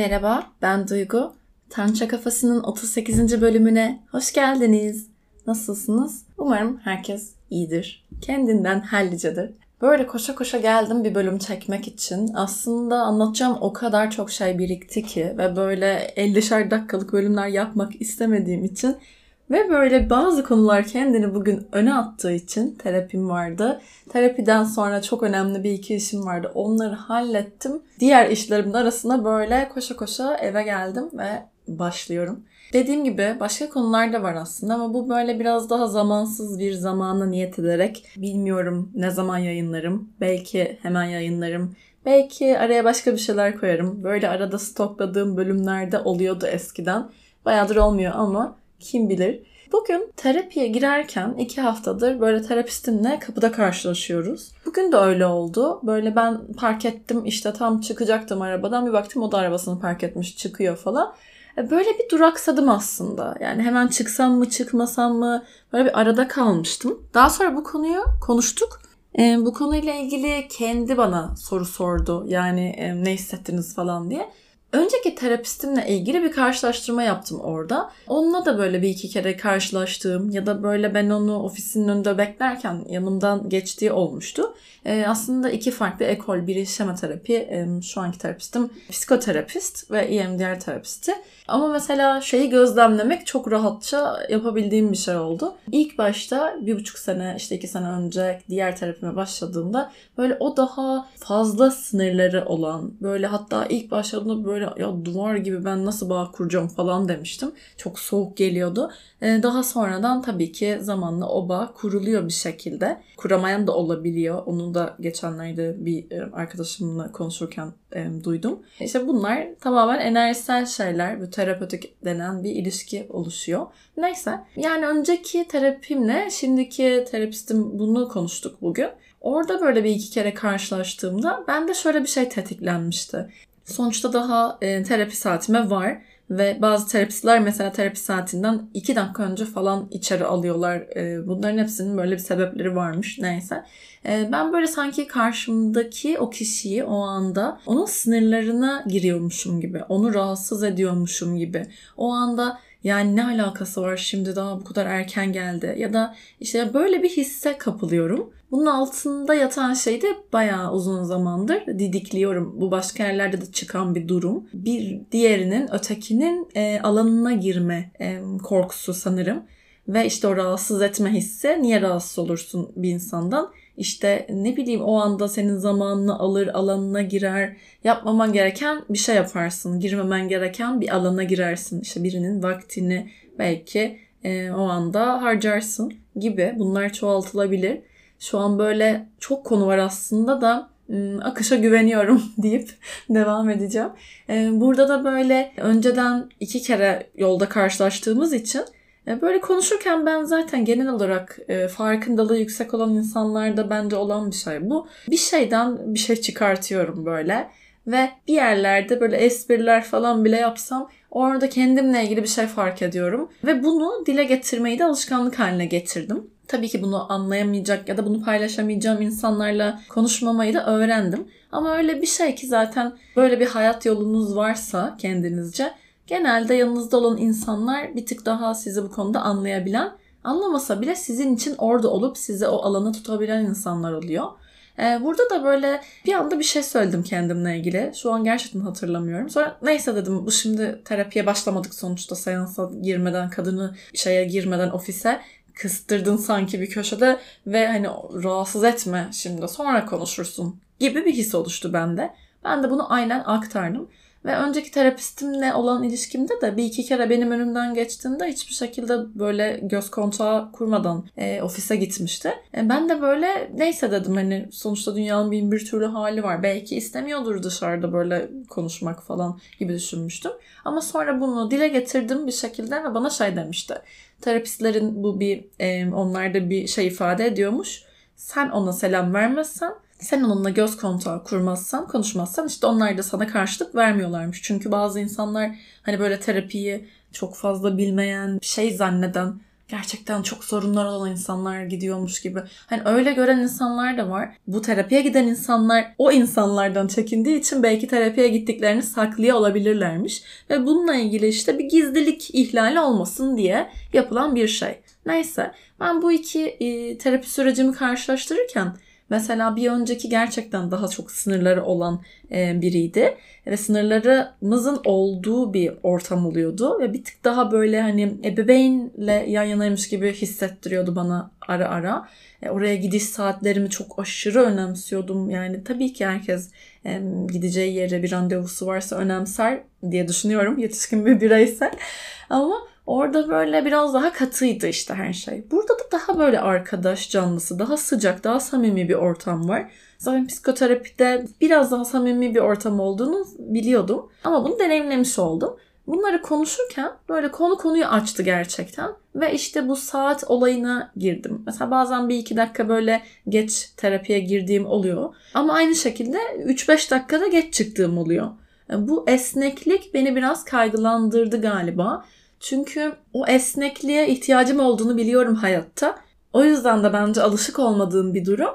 Merhaba, ben Duygu. Tança Kafası'nın 38. bölümüne hoş geldiniz. Nasılsınız? Umarım herkes iyidir. Kendinden hallicedir. Böyle koşa koşa geldim bir bölüm çekmek için. Aslında anlatacağım o kadar çok şey birikti ki ve böyle 50'şer dakikalık bölümler yapmak istemediğim için ve böyle bazı konular kendini bugün öne attığı için terapim vardı. Terapiden sonra çok önemli bir iki işim vardı. Onları hallettim. Diğer işlerimin arasına böyle koşa koşa eve geldim ve başlıyorum. Dediğim gibi başka konular da var aslında ama bu böyle biraz daha zamansız bir zamana niyet ederek bilmiyorum ne zaman yayınlarım. Belki hemen yayınlarım. Belki araya başka bir şeyler koyarım. Böyle arada stokladığım bölümlerde oluyordu eskiden. Bayağıdır olmuyor ama kim bilir. Bugün terapiye girerken iki haftadır böyle terapistimle kapıda karşılaşıyoruz. Bugün de öyle oldu. Böyle ben park ettim işte tam çıkacaktım arabadan bir baktım o da arabasını park etmiş çıkıyor falan. E, böyle bir duraksadım aslında. Yani hemen çıksam mı çıkmasam mı böyle bir arada kalmıştım. Daha sonra bu konuyu konuştuk. E, bu konuyla ilgili kendi bana soru sordu. Yani e, ne hissettiniz falan diye. Önceki terapistimle ilgili bir karşılaştırma yaptım orada. Onunla da böyle bir iki kere karşılaştığım ya da böyle ben onu ofisinin önünde beklerken yanımdan geçtiği olmuştu. Ee, aslında iki farklı ekol. Biri şema terapi, e, şu anki terapistim psikoterapist ve EMDR terapisti. Ama mesela şeyi gözlemlemek çok rahatça yapabildiğim bir şey oldu. İlk başta bir buçuk sene işte iki sene önce diğer terapime başladığımda böyle o daha fazla sınırları olan böyle hatta ilk başladığımda böyle ya duvar gibi ben nasıl bağ kuracağım falan demiştim. Çok soğuk geliyordu. Ee, daha sonradan tabii ki zamanla o bağ kuruluyor bir şekilde. Kuramayan da olabiliyor. Onu da geçenlerde bir e, arkadaşımla konuşurken e, duydum. İşte bunlar tamamen enerjisel şeyler. Bu terapötik denen bir ilişki oluşuyor. Neyse. Yani önceki terapimle şimdiki terapistim bunu konuştuk bugün. Orada böyle bir iki kere karşılaştığımda ben de şöyle bir şey tetiklenmişti. Sonuçta daha e, terapi saatime var ve bazı terapistler mesela terapi saatinden 2 dakika önce falan içeri alıyorlar. E, bunların hepsinin böyle bir sebepleri varmış neyse. E, ben böyle sanki karşımdaki o kişiyi o anda onun sınırlarına giriyormuşum gibi. Onu rahatsız ediyormuşum gibi. O anda yani ne alakası var şimdi daha bu kadar erken geldi ya da işte böyle bir hisse kapılıyorum. Bunun altında yatan şey de bayağı uzun zamandır didikliyorum. Bu başka yerlerde de çıkan bir durum. Bir diğerinin ötekinin e, alanına girme e, korkusu sanırım. Ve işte o rahatsız etme hissi. Niye rahatsız olursun bir insandan? İşte ne bileyim o anda senin zamanını alır, alanına girer. Yapmaman gereken bir şey yaparsın. Girmemen gereken bir alana girersin. İşte birinin vaktini belki e, o anda harcarsın gibi. Bunlar çoğaltılabilir. Şu an böyle çok konu var aslında da akışa güveniyorum deyip devam edeceğim. E, burada da böyle önceden iki kere yolda karşılaştığımız için böyle konuşurken ben zaten genel olarak e, farkındalığı yüksek olan insanlarda bende olan bir şey bu. Bir şeyden bir şey çıkartıyorum böyle ve bir yerlerde böyle espriler falan bile yapsam orada kendimle ilgili bir şey fark ediyorum ve bunu dile getirmeyi de alışkanlık haline getirdim. Tabii ki bunu anlayamayacak ya da bunu paylaşamayacağım insanlarla konuşmamayı da öğrendim. Ama öyle bir şey ki zaten böyle bir hayat yolunuz varsa kendinizce genelde yanınızda olan insanlar bir tık daha sizi bu konuda anlayabilen, anlamasa bile sizin için orada olup size o alanı tutabilen insanlar oluyor. Ee, burada da böyle bir anda bir şey söyledim kendimle ilgili. Şu an gerçekten hatırlamıyorum. Sonra neyse dedim bu şimdi terapiye başlamadık sonuçta seansa girmeden, kadını şeye girmeden ofise kıstırdın sanki bir köşede ve hani rahatsız etme şimdi sonra konuşursun gibi bir his oluştu bende. Ben de bunu aynen aktardım. Ve önceki terapistimle olan ilişkimde de bir iki kere benim önümden geçtiğinde hiçbir şekilde böyle göz kontağı kurmadan e, ofise gitmişti. E, ben de böyle neyse dedim hani sonuçta dünyanın bin bir türlü hali var. Belki istemiyordur dışarıda böyle konuşmak falan gibi düşünmüştüm. Ama sonra bunu dile getirdim bir şekilde ve bana şey demişti. Terapistlerin bu bir e, onlarda bir şey ifade ediyormuş. Sen ona selam vermezsen sen onunla göz kontağı kurmazsan, konuşmazsan işte onlar da sana karşılık vermiyorlarmış. Çünkü bazı insanlar hani böyle terapiyi çok fazla bilmeyen, şey zanneden, gerçekten çok sorunlar olan insanlar gidiyormuş gibi. Hani öyle gören insanlar da var. Bu terapiye giden insanlar o insanlardan çekindiği için belki terapiye gittiklerini saklıyor olabilirlermiş. Ve bununla ilgili işte bir gizlilik ihlali olmasın diye yapılan bir şey. Neyse ben bu iki e, terapi sürecimi karşılaştırırken Mesela bir önceki gerçekten daha çok sınırları olan e, biriydi. Ve sınırlarımızın olduğu bir ortam oluyordu. Ve bir tık daha böyle hani ebeveynle yan yanaymış gibi hissettiriyordu bana ara ara. E, oraya gidiş saatlerimi çok aşırı önemsiyordum. Yani tabii ki herkes e, gideceği yere bir randevusu varsa önemser diye düşünüyorum yetişkin bir bireyse. Ama Orada böyle biraz daha katıydı işte her şey. Burada da daha böyle arkadaş canlısı, daha sıcak, daha samimi bir ortam var. Zaten psikoterapide biraz daha samimi bir ortam olduğunu biliyordum. Ama bunu deneyimlemiş oldum. Bunları konuşurken böyle konu konuyu açtı gerçekten. Ve işte bu saat olayına girdim. Mesela bazen bir iki dakika böyle geç terapiye girdiğim oluyor. Ama aynı şekilde 3-5 dakikada geç çıktığım oluyor. Bu esneklik beni biraz kaygılandırdı galiba. Çünkü o esnekliğe ihtiyacım olduğunu biliyorum hayatta. O yüzden de bence alışık olmadığım bir durum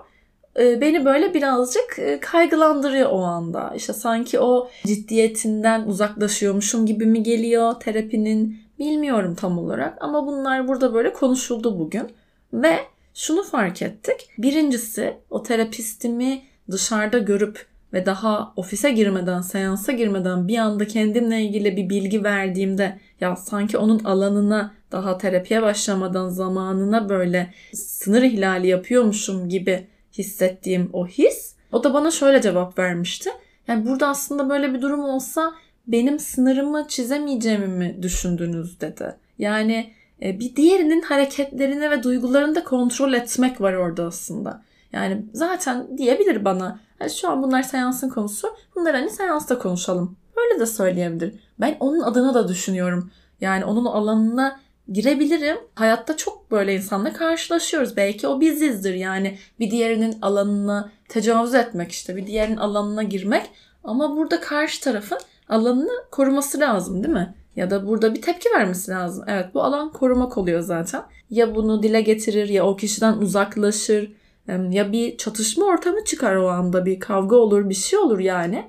e, beni böyle birazcık e, kaygılandırıyor o anda. İşte sanki o ciddiyetinden uzaklaşıyormuşum gibi mi geliyor terapinin bilmiyorum tam olarak ama bunlar burada böyle konuşuldu bugün ve şunu fark ettik. Birincisi o terapistimi dışarıda görüp ve daha ofise girmeden, seansa girmeden bir anda kendimle ilgili bir bilgi verdiğimde ya sanki onun alanına daha terapiye başlamadan zamanına böyle sınır ihlali yapıyormuşum gibi hissettiğim o his o da bana şöyle cevap vermişti. Yani burada aslında böyle bir durum olsa benim sınırımı çizemeyeceğimi mi düşündünüz dedi. Yani e, bir diğerinin hareketlerini ve duygularını da kontrol etmek var orada aslında. Yani zaten diyebilir bana yani şu an bunlar seansın konusu. Bunlar hani seansta konuşalım. Böyle de söyleyebilir. Ben onun adına da düşünüyorum. Yani onun alanına girebilirim. Hayatta çok böyle insanla karşılaşıyoruz. Belki o bizizdir yani bir diğerinin alanına tecavüz etmek işte bir diğerinin alanına girmek. Ama burada karşı tarafın alanını koruması lazım değil mi? Ya da burada bir tepki vermesi lazım. Evet bu alan korumak oluyor zaten. Ya bunu dile getirir ya o kişiden uzaklaşır ya bir çatışma ortamı çıkar o anda bir kavga olur bir şey olur yani.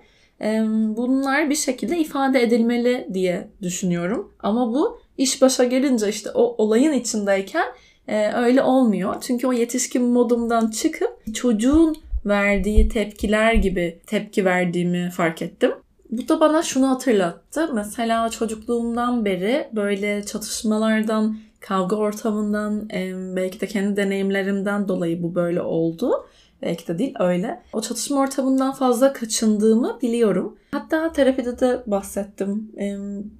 Bunlar bir şekilde ifade edilmeli diye düşünüyorum. Ama bu iş başa gelince işte o olayın içindeyken e, öyle olmuyor. Çünkü o yetişkin modumdan çıkıp çocuğun verdiği tepkiler gibi tepki verdiğimi fark ettim. Bu da bana şunu hatırlattı. Mesela çocukluğumdan beri böyle çatışmalardan kavga ortamından belki de kendi deneyimlerimden dolayı bu böyle oldu. Belki de değil öyle. O çatışma ortamından fazla kaçındığımı biliyorum. Hatta terapide de bahsettim.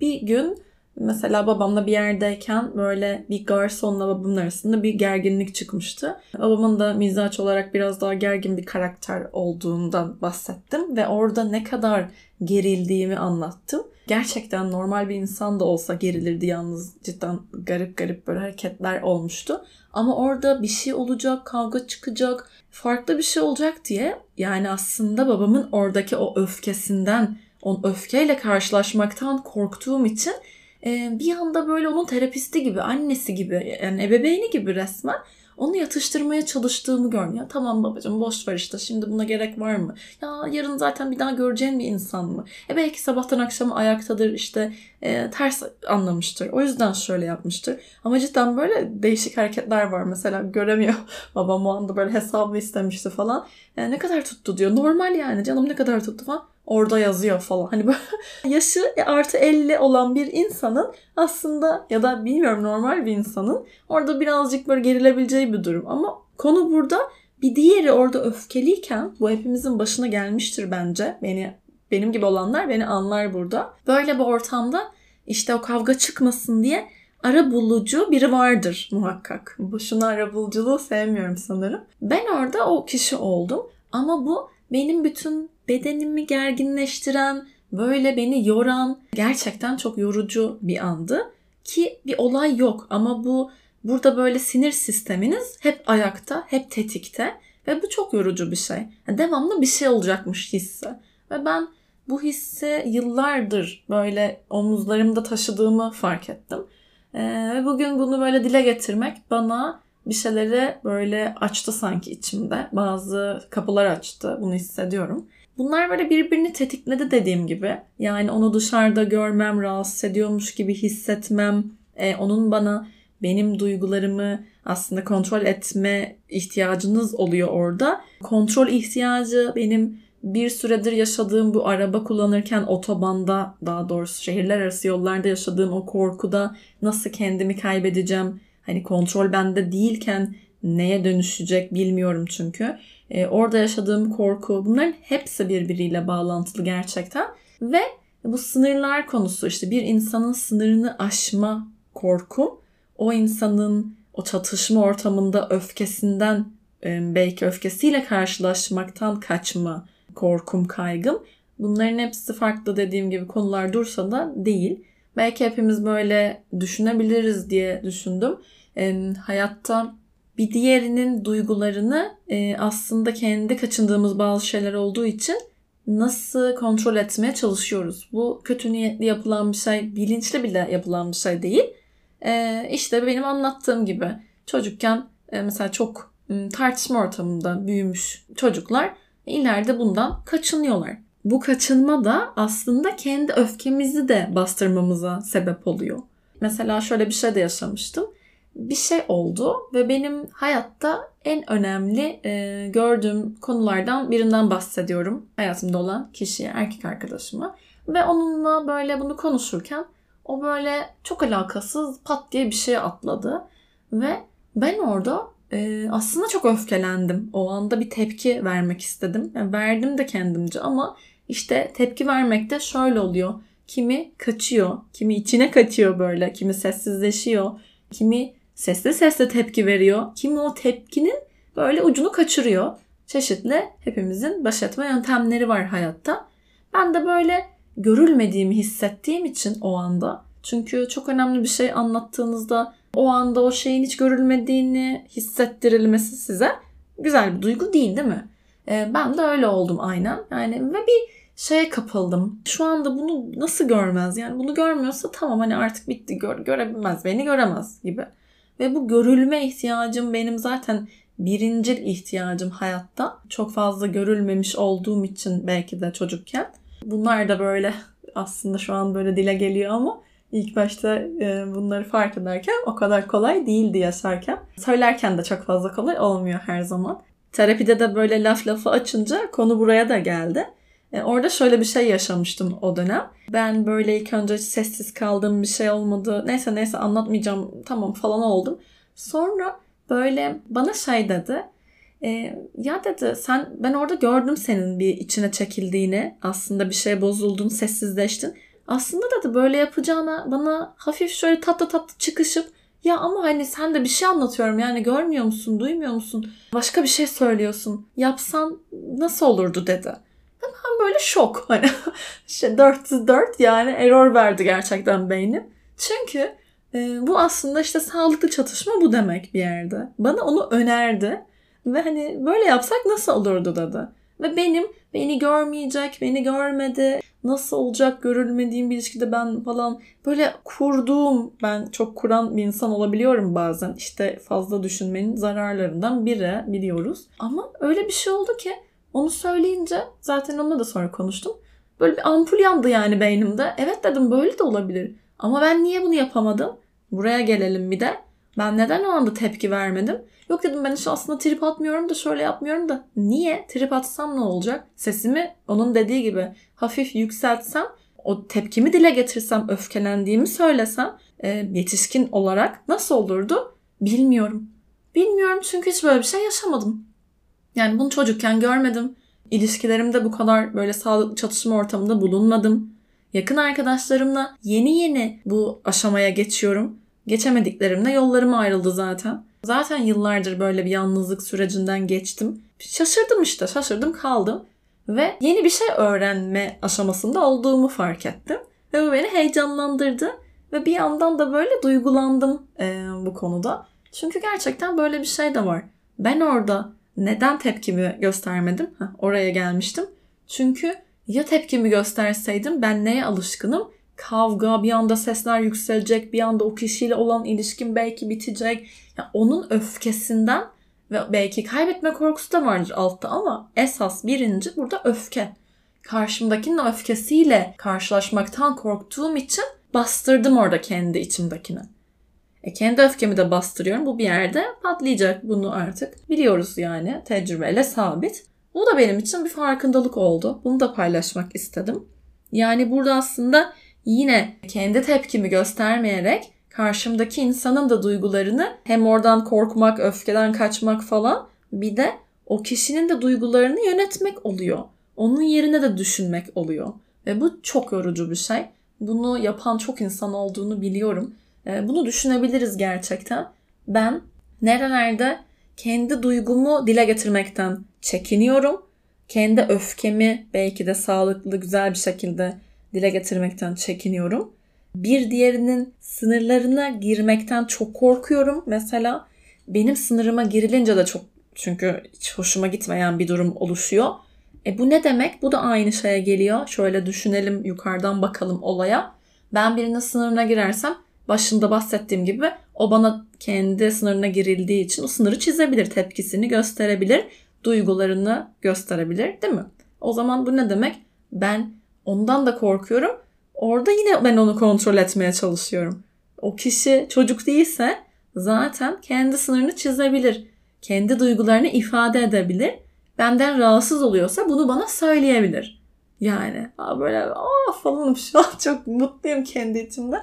Bir gün Mesela babamla bir yerdeyken böyle bir garsonla babamın arasında bir gerginlik çıkmıştı. Babamın da mizaç olarak biraz daha gergin bir karakter olduğundan bahsettim ve orada ne kadar gerildiğimi anlattım. Gerçekten normal bir insan da olsa gerilirdi yalnız cidden garip garip böyle hareketler olmuştu. Ama orada bir şey olacak, kavga çıkacak, farklı bir şey olacak diye yani aslında babamın oradaki o öfkesinden, o öfkeyle karşılaşmaktan korktuğum için bir anda böyle onun terapisti gibi, annesi gibi, yani ebeveyni gibi resmen onu yatıştırmaya çalıştığımı gördüm. Ya tamam babacığım boş ver işte şimdi buna gerek var mı? Ya yarın zaten bir daha göreceğin bir insan mı? E belki sabahtan akşama ayaktadır işte e, ters anlamıştır. O yüzden şöyle yapmıştır. Ama cidden böyle değişik hareketler var. Mesela göremiyor babam o anda böyle hesabı istemişti falan. E, ne kadar tuttu diyor. Normal yani canım ne kadar tuttu falan orada yazıyor falan. Hani böyle yaşı artı 50 olan bir insanın aslında ya da bilmiyorum normal bir insanın orada birazcık böyle gerilebileceği bir durum. Ama konu burada bir diğeri orada öfkeliyken bu hepimizin başına gelmiştir bence. Beni benim gibi olanlar beni anlar burada. Böyle bir ortamda işte o kavga çıkmasın diye ara bulucu biri vardır muhakkak. Boşuna ara buluculuğu sevmiyorum sanırım. Ben orada o kişi oldum. Ama bu benim bütün bedenimi gerginleştiren, böyle beni yoran, gerçekten çok yorucu bir andı. Ki bir olay yok ama bu burada böyle sinir sisteminiz hep ayakta, hep tetikte ve bu çok yorucu bir şey. devamlı bir şey olacakmış hissi. Ve ben bu hissi yıllardır böyle omuzlarımda taşıdığımı fark ettim. Ve bugün bunu böyle dile getirmek bana bir şeyleri böyle açtı sanki içimde. Bazı kapılar açtı. Bunu hissediyorum. Bunlar böyle birbirini tetikledi dediğim gibi. Yani onu dışarıda görmem, rahatsız ediyormuş gibi hissetmem, e, onun bana benim duygularımı aslında kontrol etme ihtiyacınız oluyor orada. Kontrol ihtiyacı benim bir süredir yaşadığım bu araba kullanırken otobanda daha doğrusu şehirler arası yollarda yaşadığım o korkuda nasıl kendimi kaybedeceğim? Hani kontrol bende değilken neye dönüşecek bilmiyorum çünkü. Ee, orada yaşadığım korku bunların hepsi birbiriyle bağlantılı gerçekten. Ve bu sınırlar konusu işte bir insanın sınırını aşma korku o insanın o çatışma ortamında öfkesinden e, belki öfkesiyle karşılaşmaktan kaçma korkum, kaygım. Bunların hepsi farklı dediğim gibi konular dursa da değil. Belki hepimiz böyle düşünebiliriz diye düşündüm. E, hayatta bir diğerinin duygularını e, aslında kendi kaçındığımız bazı şeyler olduğu için nasıl kontrol etmeye çalışıyoruz. Bu kötü niyetli yapılan bir şey, bilinçli bile yapılan bir şey değil. E, işte benim anlattığım gibi çocukken e, mesela çok tartışma ortamında büyümüş çocuklar ileride bundan kaçınıyorlar. Bu kaçınma da aslında kendi öfkemizi de bastırmamıza sebep oluyor. Mesela şöyle bir şey de yaşamıştım. Bir şey oldu ve benim hayatta en önemli e, gördüğüm konulardan birinden bahsediyorum. Hayatımda olan kişiye, erkek arkadaşıma. Ve onunla böyle bunu konuşurken o böyle çok alakasız pat diye bir şey atladı. Ve ben orada e, aslında çok öfkelendim. O anda bir tepki vermek istedim. Yani verdim de kendimce ama işte tepki vermekte şöyle oluyor. Kimi kaçıyor, kimi içine kaçıyor böyle, kimi sessizleşiyor, kimi sesli sesli tepki veriyor, kimi o tepkinin böyle ucunu kaçırıyor. Çeşitli hepimizin baş etme yöntemleri var hayatta. Ben de böyle görülmediğimi hissettiğim için o anda çünkü çok önemli bir şey anlattığınızda o anda o şeyin hiç görülmediğini hissettirilmesi size güzel bir duygu değil değil mi? Ee, ben de öyle oldum aynen. Yani ve bir şeye kapıldım. Şu anda bunu nasıl görmez? Yani bunu görmüyorsa tamam hani artık bitti gör, görebilmez beni göremez gibi. Ve bu görülme ihtiyacım benim zaten birincil ihtiyacım hayatta. Çok fazla görülmemiş olduğum için belki de çocukken. Bunlar da böyle aslında şu an böyle dile geliyor ama İlk başta e, bunları fark ederken o kadar kolay değildi yaşarken. Söylerken de çok fazla kolay olmuyor her zaman. Terapide de böyle laf lafı açınca konu buraya da geldi. E, orada şöyle bir şey yaşamıştım o dönem. Ben böyle ilk önce sessiz kaldığım bir şey olmadı. Neyse neyse anlatmayacağım tamam falan oldum. Sonra böyle bana şey dedi. E, ya dedi sen ben orada gördüm senin bir içine çekildiğini. Aslında bir şey bozuldun, sessizleştin. Aslında da böyle yapacağına bana hafif şöyle tatlı tatlı çıkışıp ya ama hani sen de bir şey anlatıyorum yani görmüyor musun, duymuyor musun? Başka bir şey söylüyorsun. Yapsan nasıl olurdu dedi. Ben böyle şok. Hani işte 404 yani error verdi gerçekten beynim. Çünkü e, bu aslında işte sağlıklı çatışma bu demek bir yerde. Bana onu önerdi. Ve hani böyle yapsak nasıl olurdu dedi. Ve benim beni görmeyecek, beni görmedi, nasıl olacak görülmediğim bir ilişkide ben falan böyle kurduğum ben çok kuran bir insan olabiliyorum bazen. İşte fazla düşünmenin zararlarından biri biliyoruz. Ama öyle bir şey oldu ki onu söyleyince zaten onunla da sonra konuştum. Böyle bir ampul yandı yani beynimde. Evet dedim böyle de olabilir. Ama ben niye bunu yapamadım? Buraya gelelim bir de. Ben neden o anda tepki vermedim? Yok dedim ben işte aslında trip atmıyorum da şöyle yapmıyorum da. Niye? Trip atsam ne olacak? Sesimi onun dediği gibi hafif yükseltsem, o tepkimi dile getirsem, öfkelendiğimi söylesem e, yetişkin olarak nasıl olurdu? Bilmiyorum. Bilmiyorum çünkü hiç böyle bir şey yaşamadım. Yani bunu çocukken görmedim. İlişkilerimde bu kadar böyle sağlıklı çatışma ortamında bulunmadım. Yakın arkadaşlarımla yeni yeni bu aşamaya geçiyorum. Geçemediklerimle yollarım ayrıldı zaten. Zaten yıllardır böyle bir yalnızlık sürecinden geçtim. Şaşırdım işte, şaşırdım kaldım. Ve yeni bir şey öğrenme aşamasında olduğumu fark ettim. Ve bu beni heyecanlandırdı. Ve bir yandan da böyle duygulandım e, bu konuda. Çünkü gerçekten böyle bir şey de var. Ben orada neden tepkimi göstermedim? Heh, oraya gelmiştim. Çünkü ya tepkimi gösterseydim ben neye alışkınım? kavga, bir anda sesler yükselecek, bir anda o kişiyle olan ilişkin belki bitecek. Yani onun öfkesinden ve belki kaybetme korkusu da vardır altta ama esas birinci burada öfke. Karşımdakinin öfkesiyle karşılaşmaktan korktuğum için bastırdım orada kendi içimdekini. E kendi öfkemi de bastırıyorum. Bu bir yerde patlayacak. Bunu artık biliyoruz yani. Tecrübeyle sabit. Bu da benim için bir farkındalık oldu. Bunu da paylaşmak istedim. Yani burada aslında yine kendi tepkimi göstermeyerek karşımdaki insanın da duygularını hem oradan korkmak, öfkeden kaçmak falan bir de o kişinin de duygularını yönetmek oluyor. Onun yerine de düşünmek oluyor. Ve bu çok yorucu bir şey. Bunu yapan çok insan olduğunu biliyorum. Ee, bunu düşünebiliriz gerçekten. Ben nerelerde kendi duygumu dile getirmekten çekiniyorum. Kendi öfkemi belki de sağlıklı, güzel bir şekilde dile getirmekten çekiniyorum. Bir diğerinin sınırlarına girmekten çok korkuyorum. Mesela benim sınırıma girilince de çok çünkü hiç hoşuma gitmeyen bir durum oluşuyor. E bu ne demek? Bu da aynı şeye geliyor. Şöyle düşünelim, yukarıdan bakalım olaya. Ben birinin sınırına girersem başında bahsettiğim gibi o bana kendi sınırına girildiği için o sınırı çizebilir, tepkisini gösterebilir, duygularını gösterebilir değil mi? O zaman bu ne demek? Ben ondan da korkuyorum. Orada yine ben onu kontrol etmeye çalışıyorum. O kişi çocuk değilse zaten kendi sınırını çizebilir. Kendi duygularını ifade edebilir. Benden rahatsız oluyorsa bunu bana söyleyebilir. Yani böyle aa falanım şu an çok mutluyum kendi içimde.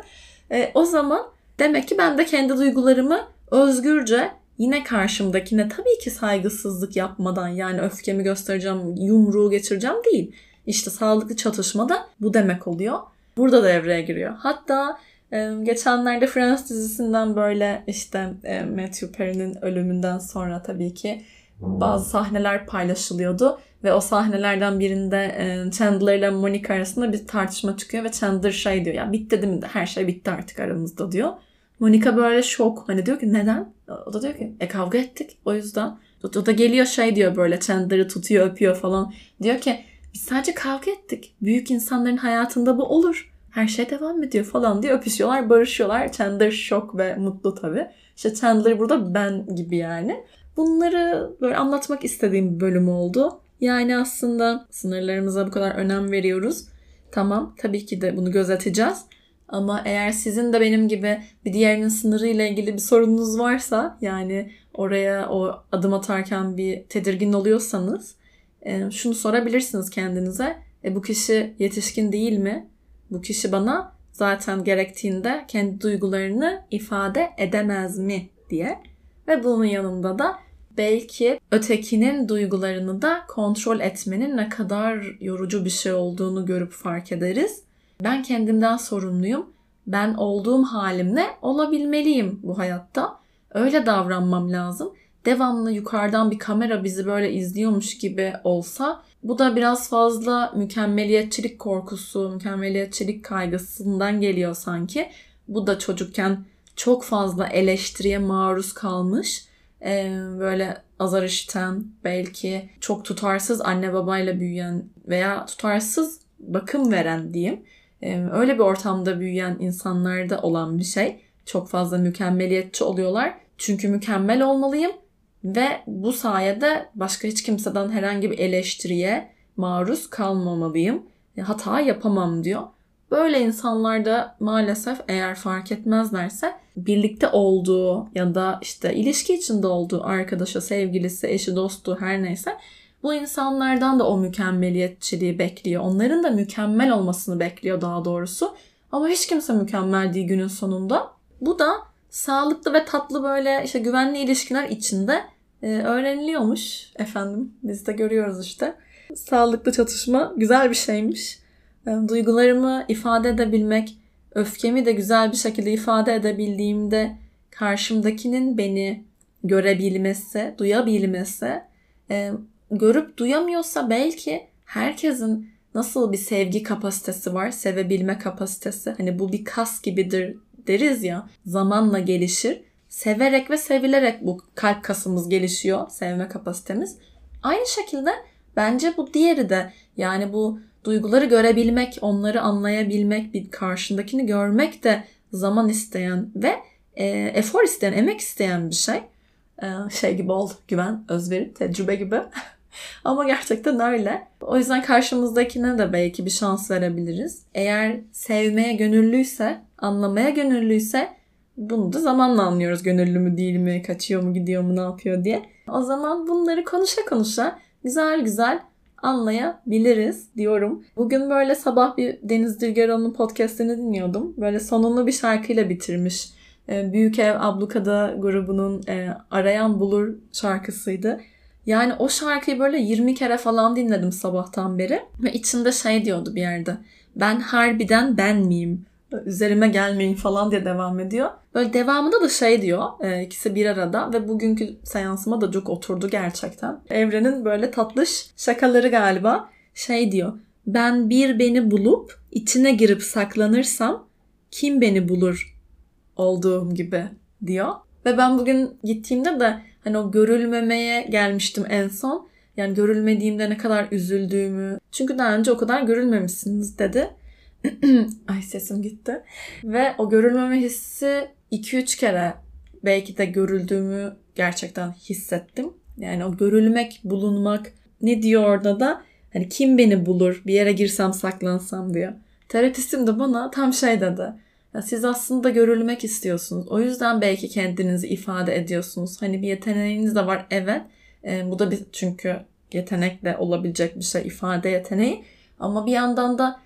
E, o zaman demek ki ben de kendi duygularımı özgürce yine karşımdakine tabii ki saygısızlık yapmadan yani öfkemi göstereceğim, yumruğu geçireceğim değil. İşte sağlıklı çatışma da bu demek oluyor. Burada devreye giriyor. Hatta e, geçenlerde Friends dizisinden böyle işte e, Matthew Perry'nin ölümünden sonra tabii ki bazı sahneler paylaşılıyordu. Ve o sahnelerden birinde e, Chandler ile Monica arasında bir tartışma çıkıyor ve Chandler şey diyor ya bitti değil mi? Her şey bitti artık aramızda diyor. Monica böyle şok. Hani diyor ki neden? O da diyor ki e kavga ettik o yüzden. O da geliyor şey diyor böyle Chandler'ı tutuyor öpüyor falan. Diyor ki biz sadece kavga ettik. Büyük insanların hayatında bu olur. Her şey devam ediyor falan diye öpüşüyorlar, barışıyorlar. Chandler şok ve mutlu tabii. İşte Chandler burada ben gibi yani. Bunları böyle anlatmak istediğim bir bölüm oldu. Yani aslında sınırlarımıza bu kadar önem veriyoruz. Tamam tabii ki de bunu gözeteceğiz. Ama eğer sizin de benim gibi bir diğerinin sınırı ile ilgili bir sorununuz varsa yani oraya o adım atarken bir tedirgin oluyorsanız e, şunu sorabilirsiniz kendinize. E, bu kişi yetişkin değil mi? Bu kişi bana zaten gerektiğinde kendi duygularını ifade edemez mi diye. Ve bunun yanında da belki ötekinin duygularını da kontrol etmenin ne kadar yorucu bir şey olduğunu görüp fark ederiz. Ben kendimden sorumluyum. Ben olduğum halimle olabilmeliyim bu hayatta. Öyle davranmam lazım. Devamlı yukarıdan bir kamera bizi böyle izliyormuş gibi olsa bu da biraz fazla mükemmeliyetçilik korkusu, mükemmeliyetçilik kaygısından geliyor sanki. Bu da çocukken çok fazla eleştiriye maruz kalmış böyle azar işiten, belki çok tutarsız anne babayla büyüyen veya tutarsız bakım veren diyeyim. Öyle bir ortamda büyüyen insanlarda olan bir şey. Çok fazla mükemmeliyetçi oluyorlar. Çünkü mükemmel olmalıyım ve bu sayede başka hiç kimseden herhangi bir eleştiriye maruz kalmamalıyım. Hata yapamam diyor. Böyle insanlar da maalesef eğer fark etmezlerse birlikte olduğu ya da işte ilişki içinde olduğu arkadaşı, sevgilisi, eşi, dostu her neyse bu insanlardan da o mükemmeliyetçiliği bekliyor. Onların da mükemmel olmasını bekliyor daha doğrusu. Ama hiç kimse mükemmel değil günün sonunda. Bu da sağlıklı ve tatlı böyle işte güvenli ilişkiler içinde e, öğreniliyormuş efendim. Biz de görüyoruz işte. Sağlıklı çatışma güzel bir şeymiş. Duygularımı ifade edebilmek, öfkemi de güzel bir şekilde ifade edebildiğimde karşımdakinin beni görebilmesi, duyabilmesi, e, görüp duyamıyorsa belki herkesin nasıl bir sevgi kapasitesi var, sevebilme kapasitesi. Hani bu bir kas gibidir deriz ya, zamanla gelişir. Severek ve sevilerek bu kalp kasımız gelişiyor, sevme kapasitemiz. Aynı şekilde bence bu diğeri de yani bu duyguları görebilmek, onları anlayabilmek, bir karşındakini görmek de zaman isteyen ve e, efor isteyen, emek isteyen bir şey. E, şey gibi oldu, güven, özveri, tecrübe gibi. Ama gerçekten öyle. O yüzden karşımızdakine de belki bir şans verebiliriz. Eğer sevmeye gönüllüyse, anlamaya gönüllüyse bunu da zamanla anlıyoruz. Gönüllü mü değil mi, kaçıyor mu, gidiyor mu, ne yapıyor diye. O zaman bunları konuşa konuşa güzel güzel anlayabiliriz diyorum. Bugün böyle sabah bir Deniz Dilgeroğlu'nun podcastini dinliyordum. Böyle sonunu bir şarkıyla bitirmiş. Ee, Büyük Ev Ablukada grubunun e, Arayan Bulur şarkısıydı. Yani o şarkıyı böyle 20 kere falan dinledim sabahtan beri. Ve içinde şey diyordu bir yerde. Ben harbiden ben miyim? Üzerime gelmeyin falan diye devam ediyor. Böyle devamında da şey diyor. E, ikisi bir arada ve bugünkü seansıma da çok oturdu gerçekten. Evrenin böyle tatlış şakaları galiba. Şey diyor. Ben bir beni bulup içine girip saklanırsam kim beni bulur olduğum gibi diyor. Ve ben bugün gittiğimde de Hani o görülmemeye gelmiştim en son. Yani görülmediğimde ne kadar üzüldüğümü. Çünkü daha önce o kadar görülmemişsiniz dedi. Ay sesim gitti. Ve o görülmeme hissi 2-3 kere belki de görüldüğümü gerçekten hissettim. Yani o görülmek, bulunmak ne diyor orada da hani kim beni bulur bir yere girsem saklansam diyor. Terapistim de bana tam şey dedi. Ya siz aslında görülmek istiyorsunuz. O yüzden belki kendinizi ifade ediyorsunuz. Hani bir yeteneğiniz de var evet. E, bu da bir çünkü yetenekle olabilecek bir şey ifade yeteneği. Ama bir yandan da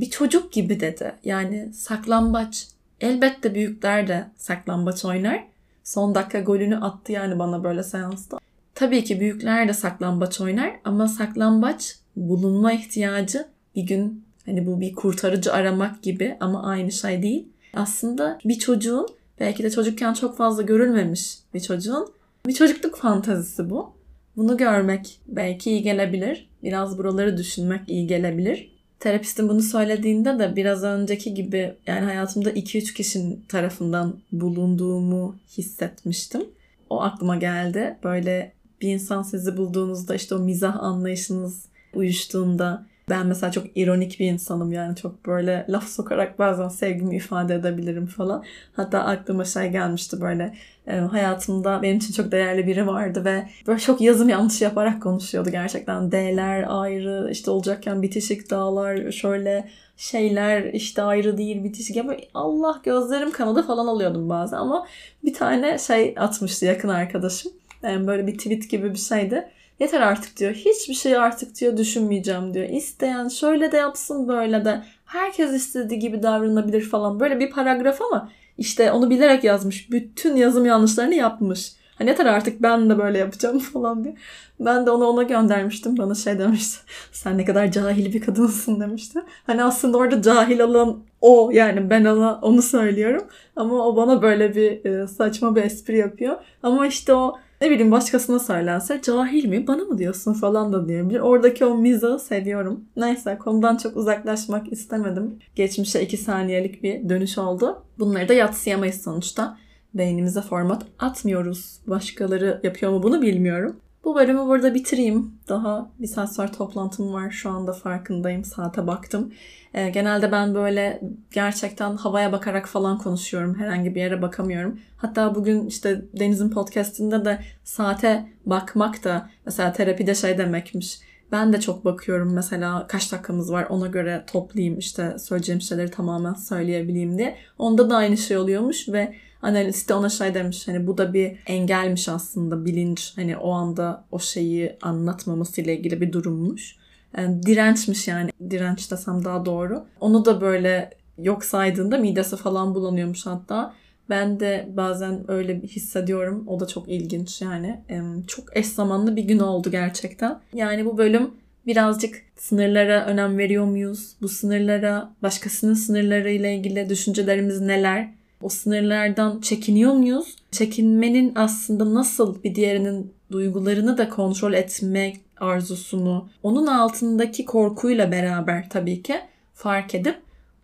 bir çocuk gibi dedi. Yani saklambaç. Elbette büyükler de saklambaç oynar. Son dakika golünü attı yani bana böyle seansta. Tabii ki büyükler de saklambaç oynar ama saklambaç bulunma ihtiyacı bir gün Hani bu bir kurtarıcı aramak gibi ama aynı şey değil. Aslında bir çocuğun belki de çocukken çok fazla görülmemiş bir çocuğun bir çocukluk fantazisi bu. Bunu görmek belki iyi gelebilir. Biraz buraları düşünmek iyi gelebilir. Terapistin bunu söylediğinde de biraz önceki gibi yani hayatımda 2-3 kişinin tarafından bulunduğumu hissetmiştim. O aklıma geldi. Böyle bir insan sizi bulduğunuzda işte o mizah anlayışınız uyuştuğunda ben mesela çok ironik bir insanım yani çok böyle laf sokarak bazen sevgimi ifade edebilirim falan. Hatta aklıma şey gelmişti böyle e, hayatımda benim için çok değerli biri vardı ve böyle çok yazım yanlış yaparak konuşuyordu gerçekten. D'ler ayrı işte olacakken bitişik dağlar şöyle şeyler işte ayrı değil bitişik. Ya Allah gözlerim kanadı falan alıyordum bazen ama bir tane şey atmıştı yakın arkadaşım. Yani böyle bir tweet gibi bir şeydi Yeter artık diyor. Hiçbir şey artık diyor düşünmeyeceğim diyor. İsteyen şöyle de yapsın böyle de. Herkes istediği gibi davranabilir falan. Böyle bir paragraf ama işte onu bilerek yazmış. Bütün yazım yanlışlarını yapmış. Hani yeter artık ben de böyle yapacağım falan diye. Ben de onu ona göndermiştim. Bana şey demişti. Sen ne kadar cahil bir kadınsın demişti. Hani aslında orada cahil olan o yani ben ona onu söylüyorum. Ama o bana böyle bir e, saçma bir espri yapıyor. Ama işte o ne bileyim başkasına söylense cahil mi bana mı diyorsun falan da diyebilir. Oradaki o mizahı seviyorum. Neyse konudan çok uzaklaşmak istemedim. Geçmişe iki saniyelik bir dönüş oldu. Bunları da yatsıyamayız sonuçta. Beynimize format atmıyoruz. Başkaları yapıyor mu bunu bilmiyorum. Bu bölümü burada bitireyim. Daha bir saat sonra toplantım var. Şu anda farkındayım. Saate baktım. E, genelde ben böyle gerçekten havaya bakarak falan konuşuyorum. Herhangi bir yere bakamıyorum. Hatta bugün işte Deniz'in podcastinde de saate bakmak da mesela terapide şey demekmiş. Ben de çok bakıyorum mesela kaç dakikamız var ona göre toplayayım işte söyleyeceğim şeyleri tamamen söyleyebileyim diye. Onda da aynı şey oluyormuş ve analist de ona şey demiş hani bu da bir engelmiş aslında bilinç hani o anda o şeyi anlatmaması ile ilgili bir durummuş. Yani dirençmiş yani direnç desem daha doğru. Onu da böyle yok saydığında midesi falan bulanıyormuş hatta. Ben de bazen öyle hissediyorum. O da çok ilginç yani. Çok eş zamanlı bir gün oldu gerçekten. Yani bu bölüm birazcık sınırlara önem veriyor muyuz? Bu sınırlara, başkasının sınırları ile ilgili düşüncelerimiz neler? O sınırlardan çekiniyor muyuz? Çekinmenin aslında nasıl bir diğerinin duygularını da kontrol etmek arzusunu, onun altındaki korkuyla beraber tabii ki fark edip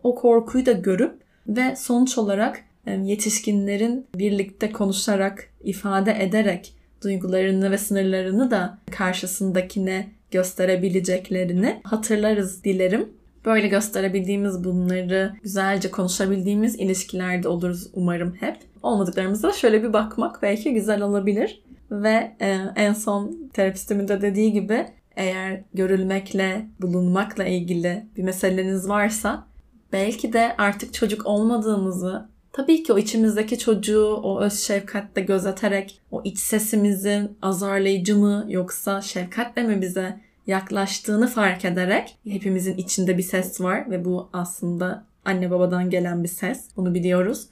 o korkuyu da görüp ve sonuç olarak yetişkinlerin birlikte konuşarak, ifade ederek duygularını ve sınırlarını da karşısındakine gösterebileceklerini hatırlarız dilerim. Böyle gösterebildiğimiz bunları güzelce konuşabildiğimiz ilişkilerde oluruz umarım hep. Olmadıklarımızda şöyle bir bakmak belki güzel olabilir. Ve e, en son terapistimin de dediği gibi eğer görülmekle, bulunmakla ilgili bir meseleniz varsa belki de artık çocuk olmadığımızı tabii ki o içimizdeki çocuğu o öz şefkatle gözeterek o iç sesimizin azarlayıcı mı yoksa şefkatle mi bize yaklaştığını fark ederek hepimizin içinde bir ses var ve bu aslında anne babadan gelen bir ses. Bunu biliyoruz.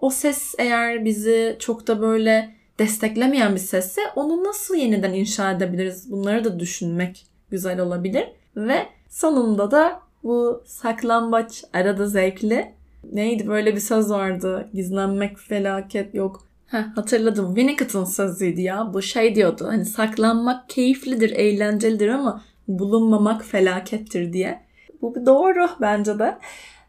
O ses eğer bizi çok da böyle desteklemeyen bir sesse onu nasıl yeniden inşa edebiliriz? Bunları da düşünmek güzel olabilir. Ve sonunda da bu saklambaç arada zevkli. Neydi böyle bir söz vardı. Gizlenmek felaket yok. Heh, hatırladım. Winnicott'ın sözüydü ya. Bu şey diyordu. Hani saklanmak keyiflidir, eğlencelidir ama bulunmamak felakettir diye. Bu bir doğru bence de.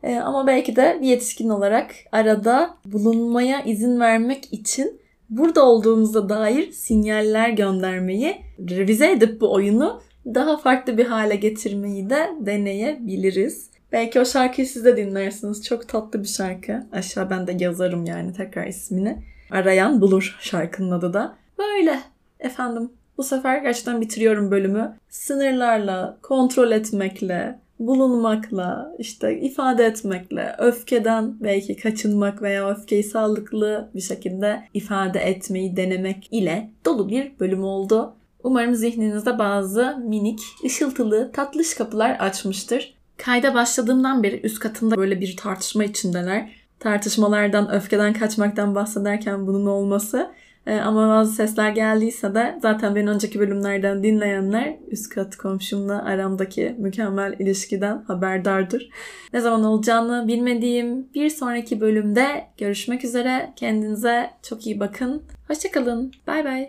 Ee, ama belki de bir yetişkin olarak arada bulunmaya izin vermek için burada olduğumuza dair sinyaller göndermeyi, revize edip bu oyunu daha farklı bir hale getirmeyi de deneyebiliriz. Belki o şarkıyı siz de dinlersiniz. Çok tatlı bir şarkı. Aşağı ben de yazarım yani tekrar ismini. Arayan bulur şarkının adı da. Böyle efendim. Bu sefer gerçekten bitiriyorum bölümü. Sınırlarla, kontrol etmekle, bulunmakla, işte ifade etmekle, öfkeden belki kaçınmak veya öfkeyi sağlıklı bir şekilde ifade etmeyi denemek ile dolu bir bölüm oldu. Umarım zihninizde bazı minik, ışıltılı, tatlış kapılar açmıştır. Kayda başladığımdan beri üst katında böyle bir tartışma içindeler. Tartışmalardan, öfkeden kaçmaktan bahsederken bunun olması ee, ama bazı sesler geldiyse de zaten ben önceki bölümlerden dinleyenler üst kat komşumla aramdaki mükemmel ilişkiden haberdardır. Ne zaman olacağını bilmediğim bir sonraki bölümde görüşmek üzere. Kendinize çok iyi bakın. Hoşçakalın. Bay bay.